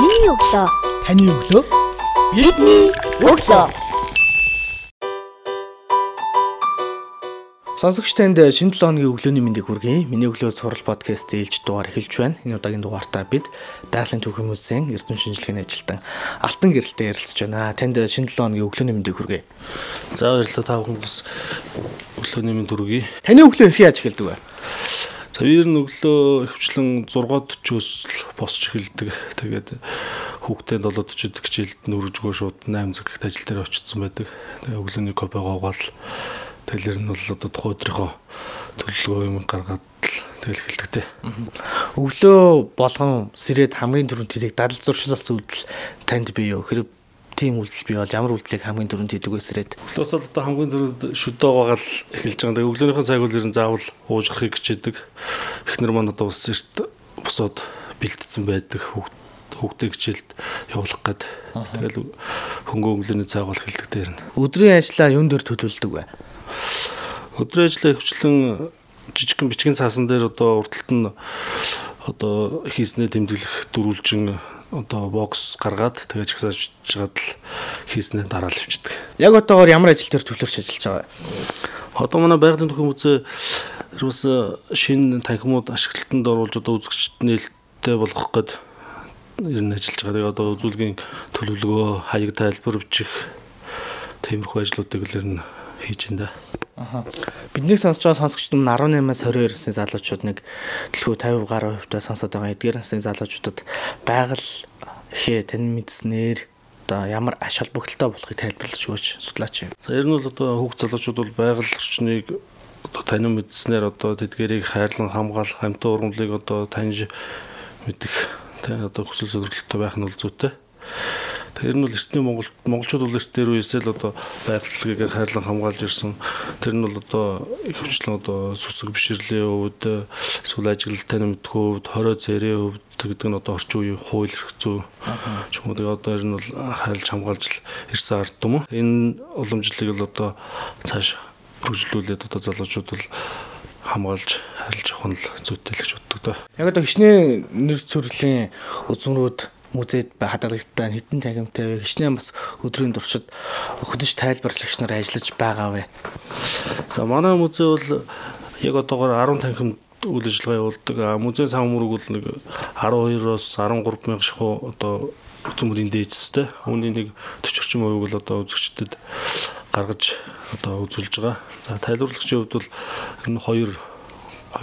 Миний өглөө. Таны өглөө. Бидний өглөө. Сонсогч танд шинэ 7 хоногийн өглөөний мэндийг хүргэе. Миний өглөө сурал подкаст ээлж дугаар эхэлж байна. Энэ удаагийн дугаартаа бид байгалийн түүхийн музейн Эрдэнэ шинжилгээний ажилтан Алтан гэрэлтэй ярилцж байна. Танд шинэ 7 хоногийн өглөөний мэндийг хүргэе. За баярлалаа та бүхэн бас өглөөний мэнд хүргэе. Таны өглөө хэрхэн яаж эхэлдэг вэ? Ер нь өглөө хөвчлэн 6:40-оос л босч эхэлдэг. Тэгээд хүүхдээ 7:40-д хичээлд нүржгөө шууд 8 цагт ажил дээр очсон байдаг. Тэгээд өглөөний кофе гоогоол Тэгэлэр нь бол одоо тухайн өдрийнхөө төлөвлөгөө юм гаргаад тэгэл эхэлдэг те. Өглөө болгон сэрээд хамгийн түрүүнд тэрийг дадал зуршилс үйлдэл танд бий юу? Хэрэг тийм үйлдэл бий бол ямар үйлдэлийг хамгийн түрүүнд хийдэг вэ сэрээд? Өглөөс бол одоо хамгийн түрүүнд шүдөө угаагаал эхэлж байгаа. Тэгээ өглөөнийхэн цаг үл ерэн заавал уужрахыг хичээдэг. Эхнэр маань одоо бас эрт босоод бэлдсэн байдаг хүүхд хүүхдээ хичээлд явуулах гээд тэгэл хөнгөө өглөөний цаг бол эхэлдэг дээр нь. Өдрийн ажлаа юун дээр төлөвлөдөг вэ? Өдрийн ажлаа хөвчлэн жижигхэн бичгийн цаасан дээр одоо урталт нь одоо хийснээ тэмдэглэх дөрвөлжин одоо бокс гаргаад тэгээ чагсааж жагаад л хийснээ дараа л авчдаг. Яг одоогоор ямар ажил дээр төвлөрч ажиллаж байгаа вэ? Одоо манай байгалийн төхөн үзээ ерөөс шинэ танхимууд ашиглалтанд оруулж одоо үзэгчд нээлттэй болгох гээд ер нь ажиллаж байгаа. Тэгээ одоо үзүүлгийн төлөвлөгөө, хаяг тайлбар бичих тиймэрхүү ажлуудыг л ер нь хийж энэ. Аха. Бидний сонсож байгаа сонсогчд нь 18-аас 22 насны залуучууд нэг төлхөө 50 гаруй хувьтай сонсоод байгаа эдгээр насны залуучуудад байгаль хээ тань мэдснээр одоо ямар аш холбогдолтой болохыг тайлбарлаж өгөөч судлаач юм. Ер нь бол одоо хүүхд залуучууд бол байгаль орчныг одоо танин мэдснээр одоо тэдгэрийг хайрлан хамгаалах, амьтан ургамлыг одоо таньж мэдэх тэ одоо хүсэл зорилготой байх нь бол зүйтэй. Тэр нь бол эртний Монгол монголчууд бол эрт дээр үесээ л одоо байгаль хайрлан хамгаалж ирсэн. Тэр нь бол одоо их хвчлэн одоо сүсэг биширлийн хувьд эсвэл ажиглалтай нэмтэх хувьд, хорой цэрийн хувьд гэдэг нь одоо орчин үеийн хууль эрх зүй ч юм уу тэгээ одоо нь бол хайлж хамгаалж ирсэн ард юм. Энэ уламжлалыг л одоо цааш хөгжлүүлээд одоо залуучууд бол хамгаалж харилж явах нь зүйтэй л гэж боддог доо. Яг одоо хичнээн нэр цэвэрлэлийн үзмрүүд музейд хадгалагтай хитэн цахимтай вэ? Хичнээн бас өдрийн туршид хөдөж тайлбарлагч нар ажиллаж байгаа вэ? За манай музей бол яг одоогоор 10 танхимд үйл ажиллагаа явуулдаг. Музейн сан мөрөг бол нэг 12-оос 13 мянга шахуу одоо үзмөрийн дээжстэй. Үүний нэг 40 орчим хувийг л одоо үзэгчдэд гаргаж одоо үзүүлж байгаа. За тайлбарлагчийн хувьд бол энэ 2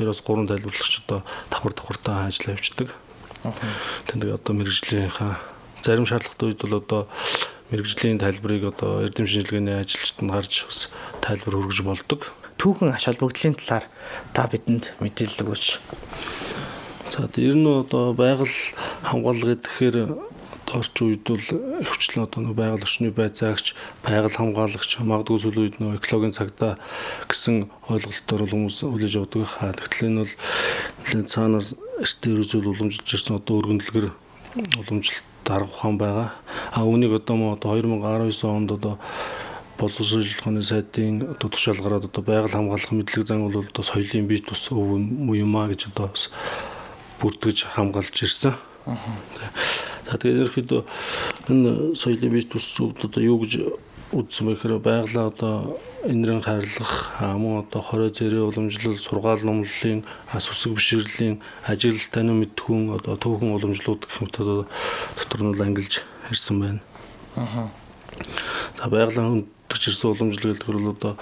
2-оос 3 тайлбарлагч одоо давхар давхартаа ажиллаа явуулдаг. Тэгээд одоо мэрэгжлийнхаа зарим шаардлагатай үед бол одоо мэрэгжлийн тайлбарыг одоо эрдэм шинжилгээний ажилчид нь гарч бас тайлбар хүргэж болдог. Түүхэн аш холбогдлын талаар та бидэнд мэдээлэл өгөөч. За ер нь одоо байгаль хамгаалал гэхээр орчин үед бол хвчлэн одоо нэг байгаль орчны байцаагч, байгаль хамгаалагч, магадгүй сүүл үед нэг экологийн цагдаа гэсэн ойлголтоор хүмүүс хүлээж авдаг. Тэгтэл энэ бол цаанаас эртээр үзүүл уламжилж ирсэн одоо өргөндлөгөр уламжилт дарга ухаан байгаа. А үүнийг одоо мо одоо 2019 онд одоо боловсрол шилжүүлэхний сайдын одоо тушаал гараад одоо байгаль хамгаалах мэдлэг зан бол одоо соёлын бие тус өв юм а гэж одоо бас бүртгэж хамгаалж ирсэн. За тэгээд ерөөхдөө энэ соёлын бие тусууд одоо юу гэж үзсэн бэхээр байгалаа одоо энэрэн хайрлах мөн одоо хорой зэрэг уламжлал сургаал номлолын сүсэг биширлийн ажиглал танин мэдхүүн одоо түүхэн уламжлууд гэх мэт одоо дотор нь ангилж ирсэн байна. Аа. За байгалийн хүндж ирсэн уламжлал гэдэг нь одоо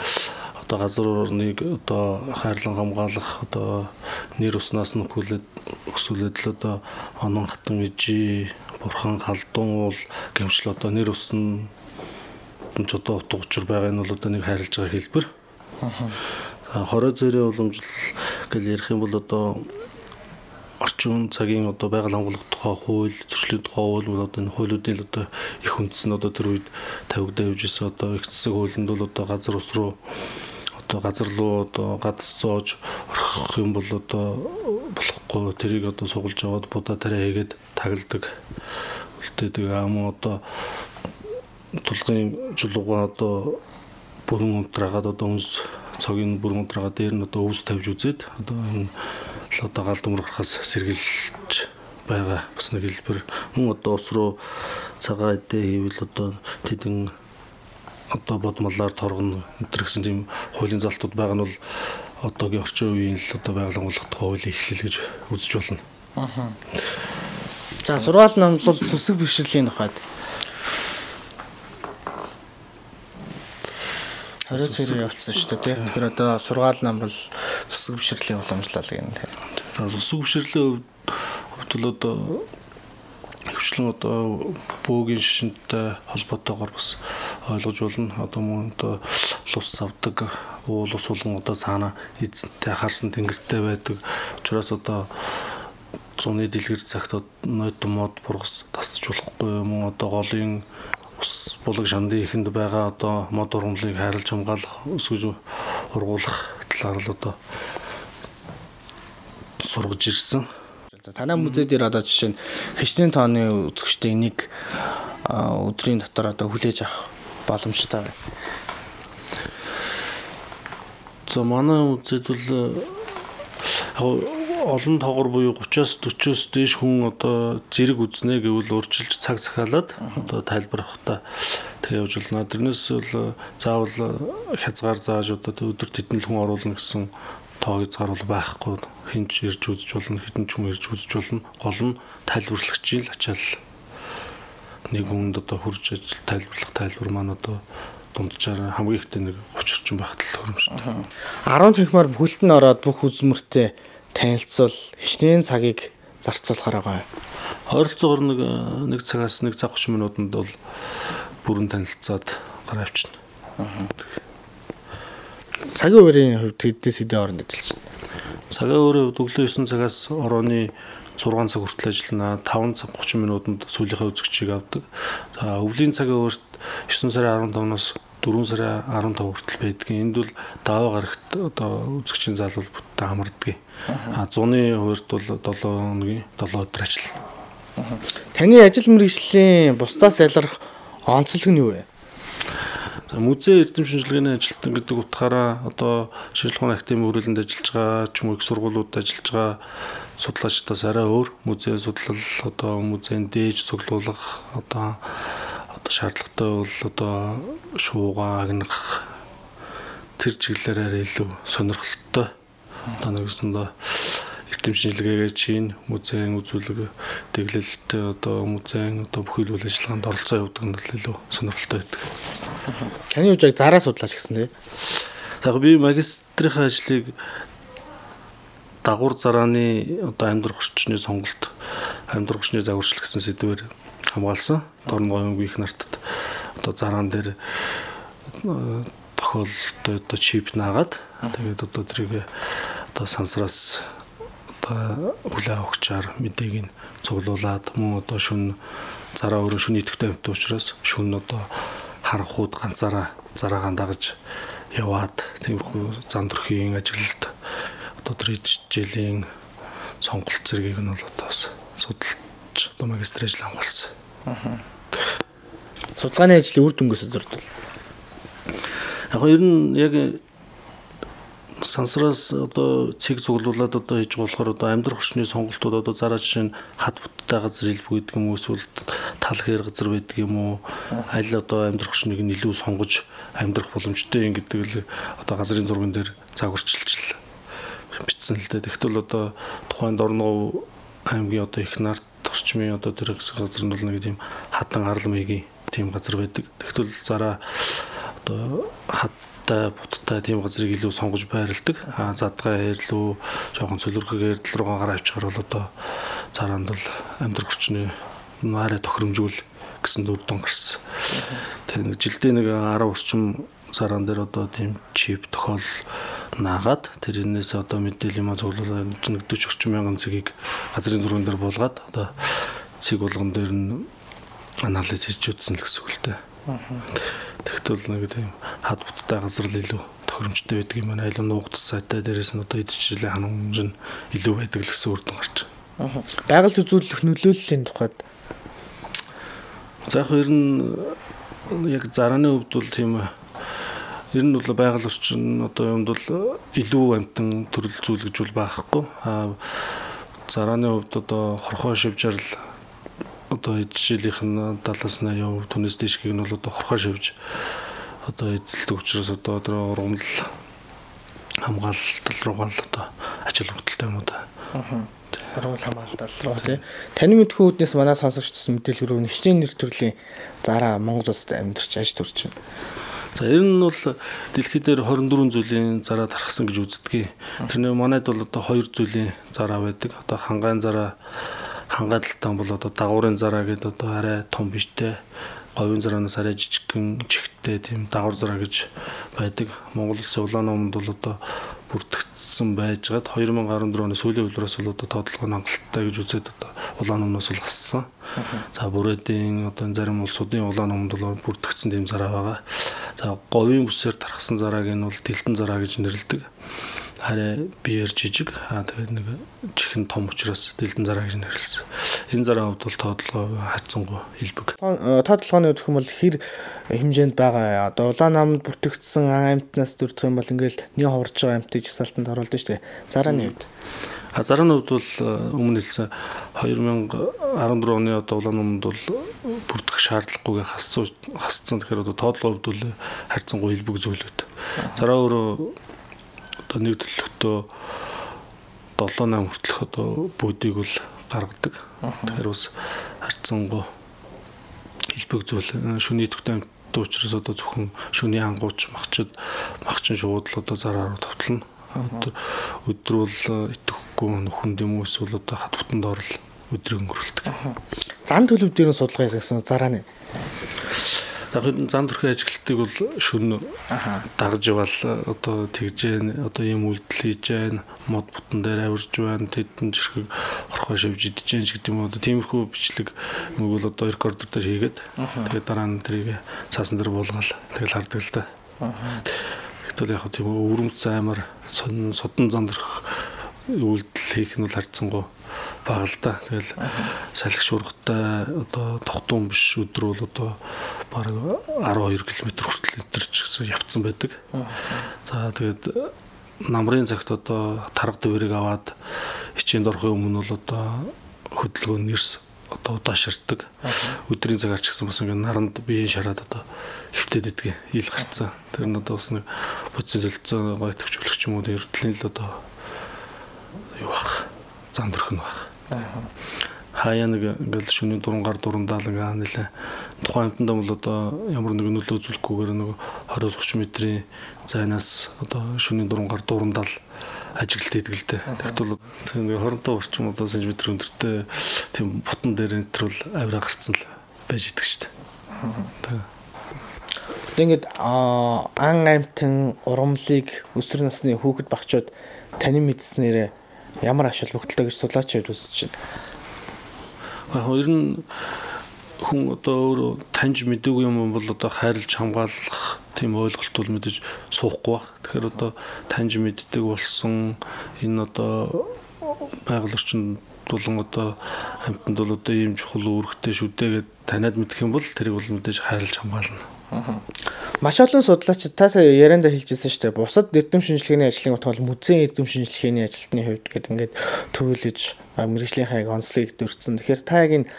одоо газар орныг одоо хайрлан хамгаалах одоо нэр уснаас нь хүлээд өсвөлээд л одоо онон хатан ижи бурхан халдуун уул гэмшил одоо нэр усн ч одоо утга учир байгаа нь бол одоо нэг хайрлаж байгаа хэлбэр. Аа. Хорой зэрэг уламжлал гэж ярих юм бол одоо орчин цагийн одоо байгаль хамгаалах тухай хууль, зөрчлийн тухай хууль бол одоо энэ хуулиудын одоо их үндэс нь одоо тэр үед тавигдаа явж исэн одоо их засаг хуулинд бол одоо газар ус руу одоо газар руу одоо гадс зоож орхих юм бол одоо болохгүй тэрийг одоо сугалж аваад будаа тараа хийгээд тагладаг. Үлдээдэг ам одоо тулгын жулуугаа одоо бүрэн унтраагаад одоо хүнс цогийн бүрэн унтраагаа дээр нь одоо өвс тавьж үзээд одоо энэ одоо гал дүмрахаас сэргийлж байгаа бас нэг хэлбэр. Мөн одоо ус руу цагаа идэ хийвэл одоо тэдэн одоо бодмолоор торгоно энэ гэсэн тийм хуулийн залтууд байгаа нь бол одоогийн орчин үеийн л одоо болгох хуулийн эхлэл гэж үзэж болно. Аа. За сургаал намлал сүсэг бишрэлийн тухайд Хариу цэрэг явцсан шүү дээ. Тэгэхээр одоо сургаал намрал сүсэг бишрэлийн уламжлал гэнэ. Сүсэг бишрэлийн хувьд бол одоо хөвчлэн одоо бөөгийн шишинтэй холбоотойгоор бас ойлгож болно. Одоо мөн одоо лус савдаг уул ус болон одоо цаана эзэнтэй харсан тэнгэртэй байдаг. Учираас одоо зуны дэлгэр цагт нойд мод бургас тасч болохгүй юм одоо голын булаг шандын ихэнд байгаа одоо мод ургамлыг хайрлж хамгаалах өсгөж ургуулах талаар л одоо сургаж ирсэн. Танай музей дээр одоо жишээ нь хичнээн тооны үзэгчдийг нэг өдрийн дотор одоо хүлээж авах боломжтой байна. За манай музейд бол олон тоогор буюу 30-аас 40-оос дээш хүн одоо зэрэг үзнэ гэвэл урьдчилж цаг захиалаад одоо тайлбарлахтаа тэгээ явж болно. Тэрнээс бол заавал хязгаар зааж одоо өдөр тэдэн хүн оруулна гэсэн тоо хязгаар бол байхгүй. Хинч ирж үзэж болно, хитэн ч хүн ирж үзэж болно. Гол нь тайлбарлагчийн ачаал нэг хүнд одоо хурж ажил тайлбарлах тайлбар маань одоо дунджаар хамгийн ихтэй нэг 30 орчим байх төлөвлөмжтэй. 10 танхимаар бүхэлд нь ороод бүх үзмөртэй танилцуул хичнээн цагийг зарцуулахаар байгаа. Ойролцоогоор нэг нэг цагаас нэг цаг 30 минутанд бол бүрэн танилцаад гараа авчна. Цагийн өөрийн хувьд тэднээс хэдэн хооронд ажиллаж байна? Цагийн өөрийн хувьд өглөө 9 цагаас орооны 6 цаг хүртэл ажиллана. 5 цаг 30 минутанд сүүлийнхээ үзэгчийг авдаг. За өвлийн цагийн өөрт 9 сарын 15-наас 4 сарын 15 хүртэл байдаг. Энд бол даваа гарагт одоо үзэгчийн зал бол бүтэн хамардаг. А 100-ны хувьд бол 7 хоногийн 7 өдөр ажиллана. Таны ажил мэргэжлийн бусдаас ялгарх онцлог нь юу вэ? Музей эрдэм шинжилгээний ажилтан гэдэг утгаараа одоо шинжилгээ академийн хүрээлэнд ажиллаж байгаа ч юм уу их сургуулиудад ажиллаж байгаа судлаачдаас арай өөр музейн судлал одоо музейн дээж цуглуулах одоо одоо шаардлагатай бол одоо шуугаа агнах тэр чиглэлээр илүү сонирхолтой одоо нэгсэндээ эрдэм шинжилгээгээ чинь музейн үзүүлэг тэглэлтэй одоо музейн одоо бүхэл үйл ажиллагаанд оролцоо явуулдаг нь илүү сонирхолтой байдаг. Таны хувьд яг зараа судлаач гэсэн тийм. За би магистрийн ажлыг дагуур зарааны одоо амьдрах орчны сонголт амьдрах орчны загварчлал гэсэн сэдвээр хамгаалсан. Дорн гоёмгүй их нартад одоо зараан дээр тохиолдолд одоо чип наагаад тэгээд одоо тэрийг одоо сансраас одоо хүлээ авахчаар мэдээг нь цуглуулад мөн одоо шүн зараа өөрөө шүн идэвхтэй амт учраас шүн одоо харанхууд ганцаараа зараагаан дагаж яваад тиймэрхүү зам төрхийн ажилд одоо тэр ижилийн сонголт зэргийг нь бол одоо бас судалж одоо магистр ажил хамгаалсан. Судалгааны ажлын үр дүнгээс зөрдөл. Яг ер нь яг сансраас одоо цэг цуглуулад одоо хийж болохоор одоо амьдрах орчны сонголтууд одоо зараа жишээ нь хад бүттэй газар илбүү гэдэг юм уу эсвэл тал хээр газар байдаг юм уу аль одоо амьдрах орчныг нь илүү сонгож амьдрах боломжтой юм гэдэг л одоо газрын зурган дээр загварчилж бичсэн л дээ. Тэгтэл одоо тухайн Дорногов аймгийн одоо их нарт орчмын одоо тэр газар нь бол нэг тийм хатан арал маягийн тийм газар байдаг. Тэгтэл зараа одоо хаттай буттай тийм газрыг илүү сонгож байрладаг. Аа задгай хэрлүү жоохон цөлөрхөг эрдэл рүүгээ гараа авчихар бол одоо цараанд бол амьдрах орчны наараа тохиромжгүй гэсэн дүр тун гарсан. Тэгээ нэг жилдээ нэг 10 орчим цараан дээр одоо тийм чип тохиол наагаад тэрнээс одоо мэдээлэл юм цуглуулаад 40 орчим мянган цэгийг газрын зурган дээр буулгаад одоо цэг болгон дээр нь анализ хийж үзсэн л гэсэн үг л дээ. Тэгтэл нэг тийм хад буттай газар л илүү тохиромжтой байдаг юм байна. Айлын нуугдс сайтай дээрээс нь одоо эдчилээ ханамж нь илүү байдаг л гэсэн үрдэн гарч байна. Байгальд үзүүлэх нөлөөллийн тухайд За яг ер нь яг зарааны хувьд бол тийм Ер нь бол байгаль орчин одоо юмд бол илүү амтан төрөл зүйл гэж бол байхгүй. Аа Зарааны хувьд одоо хорхоо шивжрал одоо жилийнх нь 70-80% түнэс дэшгийг нь бол одоо хорхоо шивж одоо эзэлдэг учраас одоо тэр ургамал хамгаалалт руугаа л одоо ажил хүртэлтэй юм уу да. Руу хамгаалалт руу тий. Таны мэдхүү үүднээс манай сонсогчдос мэдээлэл рүү нэгчний нэр төрлийн зараа Монгол улсад амьдарч аж төрж байна. За ер нь бол дэлхий дээр 24 зүйлийн зараа тархсан гэж үздэг. Тэрний манайд бол одоо хоёр зүйлийн зараа байдаг. Одоо хангаан зараа хангаалтан бол одоо дагуурын зараа гэдэг одоо арай том биштэй говийн зараанаас арай жижигхэн чихтэй тийм дагвар зараа гэж байдаг. Монгол улсын улаан номонд бол одоо бүртгэгдсэн байжгаад 2014 оны сүүлийн үлрээс бол одоо тоотлого хангалттай гэж үзээд одоо улаан номноос бол гассан. За бүрээдийн одоо зарим улсуудын улаан номонд бол бүртгэгдсэн тийм зараа байгаа. За говийн бүсээр тархсан зарааг нь бол дэлтэн зараа гэж нэрлэдэг арай биеэр жижиг аа тэгээд нэг чихэн том учраас дэлдэн зараа гэж нэрлсэн. Энэ зараа хувьд бол тоотлого хайцсангүй илбэг. Тоотлогооны өгөх юм бол хэр хэмжээнд байгаа. Одоо улаан намд бүртгэгдсэн амтнаас дүрдэх юм бол ингээл нэг хурж байгаа амтыг жагсаалтанд оруулдаг шүү дээ. Зарааны хувьд. А зарааны хувьд бол өмнө хэлсэн 2014 оны одоо улаан номонд бол бүрдэх шаардлагагүйгээ хасцсан хасцсан тэгэхээр одоо тоотлого хувьд бол харьцангуй илбэг зүйл байд. Зараа өөрөө одоо нэг төлөвтөө 7 8 хүртэлх одоо бүүдийг бол гаргадаг. Тэгэхээр бас харьцангуй хэлбэг зүйл шүний төвтэй амт учраас одоо зөвхөн шүний ангууч махчид махчин шууд л одоо зараар товтлно. Өдрөл итгэхгүй нөхөн юм уу эсвэл одоо хат бутанд орол өдрийг өнгөрүүлдэг. Зан төлөв дээр нь судалгаа хийсэн зарааны Яг зан төрхий ажилтныг бол шүн дагж явал одоо тэгж одоо ийм үйлдэл хийж байна. Мод бутан дээр авирж байна. Тэдэн жирхэг орхоо шивж идэж байна гэдэг юм одоо тиймэрхүү бичлэг мөг бол одоо рекордер дээр хийгээд тэгээд дараа нь тэрийг цаасан дээр буулгаал тэгэл хардаг л да. Тэгвэл яг тийм өвөрмц аймар содон зан төрх үйлдэл хийх нь бол харьцангуй бага л да. Тэгэл салхи шуургатай одоо тогтун биш өдөр бол одоо баг 12 км хүртэл өдөрч гэсэн явцсан байдаг. За тэгээд намрын цагт одоо тарга дээрийг аваад хичээнд орохын өмнө бол одоо хөдөлгөөн нэрс одоо удааширдаг. Өдрийн цагаар ч гэсэн бас ингээ наранд биеийн шараад одоо хөвтөд идэх ил гарцсан. Тэр нь одоо бас нэг буцын зөлцөө гоё төвчлөгч юм уу эрдлийн л одоо юу бах зан төрх нь бах. Хаяа нэг ингээл шөнийн дурангаар дурандаал ингээ нэлээ тухайн амтандаа бол одоо ямар нэг нөлөө үзүүлэхгүйгээр нэг 20-30 метрийн зайнаас одоо шөнийн дурангаар дурандаал ажиглалт хийдэг л дээ. Тэгвэл нэг 25 орчим одоо сантиметр өндөртэй тийм бутан дээр бол авираа гарцсан л байж идэг шүү дээ. Тэгээд ан амтэн урамлыг өсвөр насны хүүхэд багчууд таны мэдснээрээ ямар ашиг бүгдэлтэй гэж судлаач үзэж байна. Яг ер нь хүн одоо өөрөө таньж мэдээгүй юм бол одоо хайрлж хамгаалах тийм ойлголт бол мэдээж суухгүй баг. Тэгэхээр одоо таньж мэддэг болсон энэ одоо байгаль орчинд тулан одоо амьтанд бол одоо ийм чухал үүрэгтэй шүү дээ гэд таниад мэдэх юм бол тэрийг бол мэдээж хайрлж хамгаална. Маш олон судлаачид та сая ярианда хэлжсэн шүү дээ. Бусад эрдэм шинжилгээний ажлын утга бол музейн эрдэм шинжилгээний ажилтны хувьд гэдэг ингээд төвлөж мэрэгжлийн хайг онцлог дурдсан. Тэгэхээр та яг энэ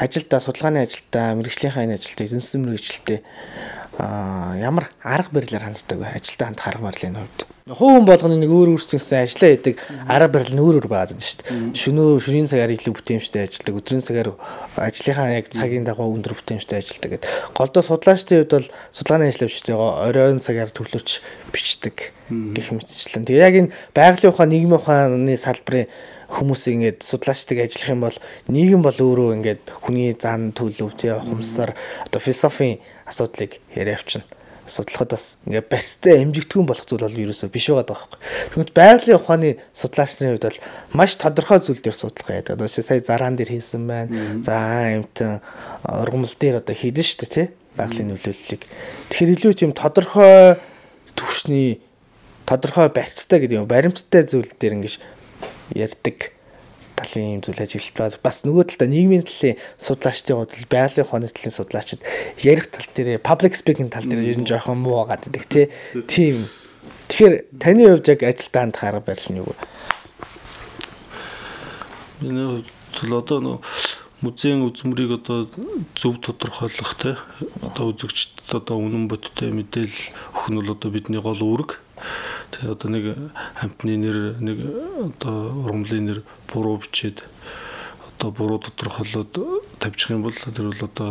ажилдаа судалгааны ажилдаа мэрэгжлийнхаа энэ ажилдаа эзэмсэн мэрэгчлэлтэй а ямар арга барилаар ханддаг вэ? Ажилдаа хандах арга барилын хувьд. Хувь хүн болгоны нэг өөр өөрсдөнгөсөн ажиллаа хийдэг арга барил нь өөр өөр байгаад байна шүү дээ. Шөнөө шөнийн цагаар илүү бүтээмжтэй ажилладаг, өдрийн цагаар ажлынхаа яг цагийн дагуу өндөр бүтээмжтэй ажилладаг гэдэг. Голдоо судлаачдын хувьд бол судалгааны ажил авчдаг оройн цагаар төвлөрч бичдэг гэх мэтчлэн. Тэгээ яг энэ байгалийн ухаан, нийгмийн ухааны салбарын хүмүүсийг ингээд судлаачдаг ажиллах юм бол нийгэм бол өөрөө ингээд хүний зан төлөв тий ухамсар одоо философийн асуудлыг яриа авчна судлахад бас ингээ барьцтай амжигдгүн болох зүйл бол ерөөсөө биш байгаа байхгүй. Тэгвэл байгалийн ухааны судлаач нарын хувьд бол маш тодорхой зүйл дээр судлага яадаг. Одоо сая зараан дээр хийсэн байна. За амтан ургамал дээр одоо хийдэн шүү дээ тий байгалийн нөлөөллийг. Тэгэхээр илүү тийм тодорхой төвшний тодорхой барьцтай гэдэг юм баримттай зүйл дээр ингэж ярьдаг талын юм зүйл ажиглалт бас нөгөө талдаа нийгмийн талын судлаачдын хувьд байгалийн ухааны талын судлаачид ярих тал дээр public speaking тал дээр ер нь жоохон муу байгаа гэдэг тий. Тийм. Тэгэхээр таны хувьд яг ажилд хандах арга барил нь юу вэ? Миний хувьд л одоо нөө музейн үзмрийг одоо зөв тодорхойлох те одоо үзэгчдэд одоо үнэн бодтой мэдээлэл өгөх нь бол одоо бидний гол үүрэг. Тэгээ одоо нэг хамтны нэр нэг одоо ургамлын нэр буруу бичээд одоо буруу тодорхойлоод тавьчих юм бол тэр бол одоо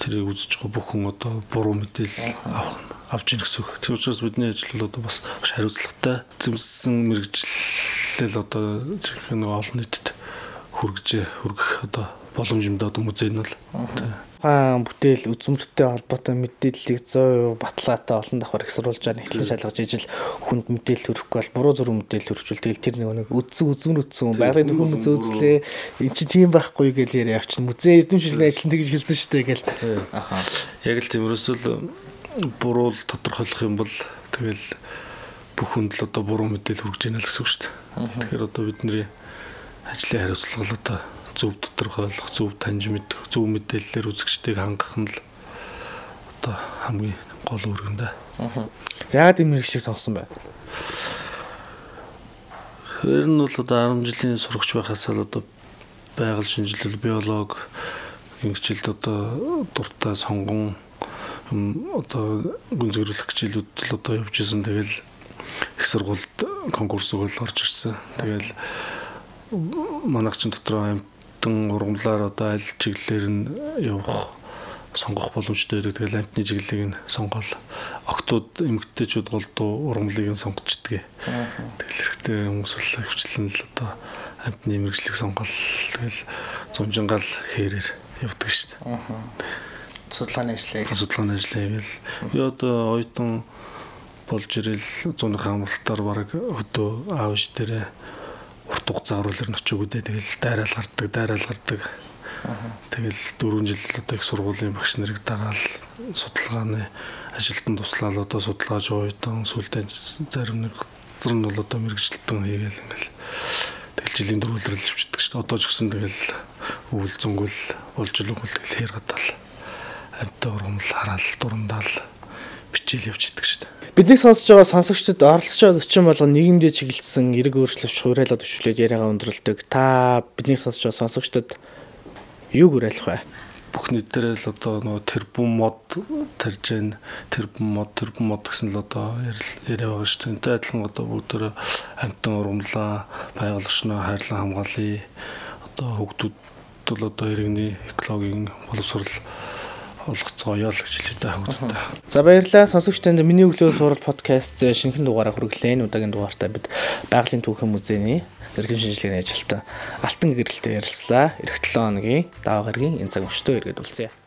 тэрийг үзэж байгаа бүх хүн одоо буруу мэдээлэл авах авч ийн гэсэн үг. Тийм учраас бидний ажил бол одоо бас хариуцлагатай зэмсэн мэрэгчлэл одоо нэг олон нийтэд хүргэж хүргэх одоо боломжтой одоо музей нь бол хаан бүтээл үзмөртэй холбоотой мэдээллийг 100% баталгаатай олон давхар ихсруулж байгаа нэгтлэн шалгаж ижил хүнд мэдээлэл төрөхгүй бол буруу зүрх мэдээлэл төрөвчүүл тэгэл тэр нэг үдсэн үзмэр үтсэн байгалийн нөхөр музей үзлээ. Эн чи тийм байхгүй гэж яриа авчин музей эрдэмшлийн ажил тэгж хэлсэн шүү дээ гэл аха. Яг л тийм ерөөсөл буруу тодорхойлох юм бол тэгэл бүх хүнд л одоо буруу мэдээлэл хүргэж байна л гэсэн үг шүү дээ тэгэхээр одоо бидний ажлын хариуцлага л одоо зөв тодорхойлох, зөв таньж мэдэх, зөв мэдээллээр үзэгчдийг хангах нь л одоо хамгийн гол үүрэг нь да. Яагаад мэрэг шиг сонсон бэ? Тэр нь бол одоо 10 жилийн сурагч байхаас л одоо байгаль шинжилэл, биолог, ингэжлд одоо дуртай сонгон одоо гүнзгийрүүлэх хичээлүүд л одоо явж исэн. Тэгэл их сургуульд конкурс өгөл орж ирсэн. Тэгэл манайх ч дотроо амтан ургамлаар одоо аль чиглэлээр нь явах сонгох боломжтой байдаг. Тэгэл амтны чиглэлийг нь сонгол. Октод эмгтээчүүд голдуу ургамлыг нь сонгочдөг. Тэгэл хэрэгтэй хүмүүс л хвчлэн л одоо амтны мэрэгжлийг сонгол. Тэгэл зунжингаал хэрээр явдаг шүү дээ. Судалгааны ажлыг судалгааны ажлыг хийгээл. Би одоо оюутан болж ирэл зуны хамралтаар баг хөдөө аавч дээрээ урт хугацаа оруулаар нь очиогдээ тэгэл дайраал гардаг дайраал гардаг тэгэл 4 жил одоо их сургуулийн багш нарыг дагаал судалгааны ажилтан туслаад одоо судалгааж оюутан сүлдээ зарим нэг зэр нь бол одоо мэрэгчлэлтэн хийгээл ингээл. Тэгэл жилийн дөрвөлрөл хөвчдөг шүү дээ одоо ч гэсэн тэгэл өвөл зөнгөл болж л өгөл тэгэл хэр гадаал амттай ургамл хараал дурандаал бичээл явж идэг шүү дээ Бидний сонсож байгаа сонсогчдод оролцож зочин болгон нийгэмдээ чиглэсэн эрг өөрчлөлт хуурайлаад өвчлөөд яриагаа өндөрлөдөг. Та бидний сонсож байгаа сонсогчдод юу гуйлах вэ? бүх нийтээр л одоо нөгөө тэрбум мод тарж гэн тэрбум мод тэрбум мод гэсэн л одоо яриа байгаа шүү дээ. Тэ адилхан одоо бүгдөө амтан ургамлаа, байгаль орчноо хайрлан хамгаалъя. Одоо хүүхдүүд бол одоо иргэний экологийн боловсрол олгоцгоё л гэж хэлээ та хүмүүстээ. За баярлалаа. Сонсогч танд миний өглөө сурал подкаст шинэхэн дугаараа хүргэлээ. Энэ удаагийн дугаартаа бид байгалийн түүхэн музейний эрдэм шинжилгээний ажилтан Алтан гэрэлтэй ярилцлаа. Эх 7 хоногийн даваа гарагийн энэ цаг өчтөө иргэд үлцээ.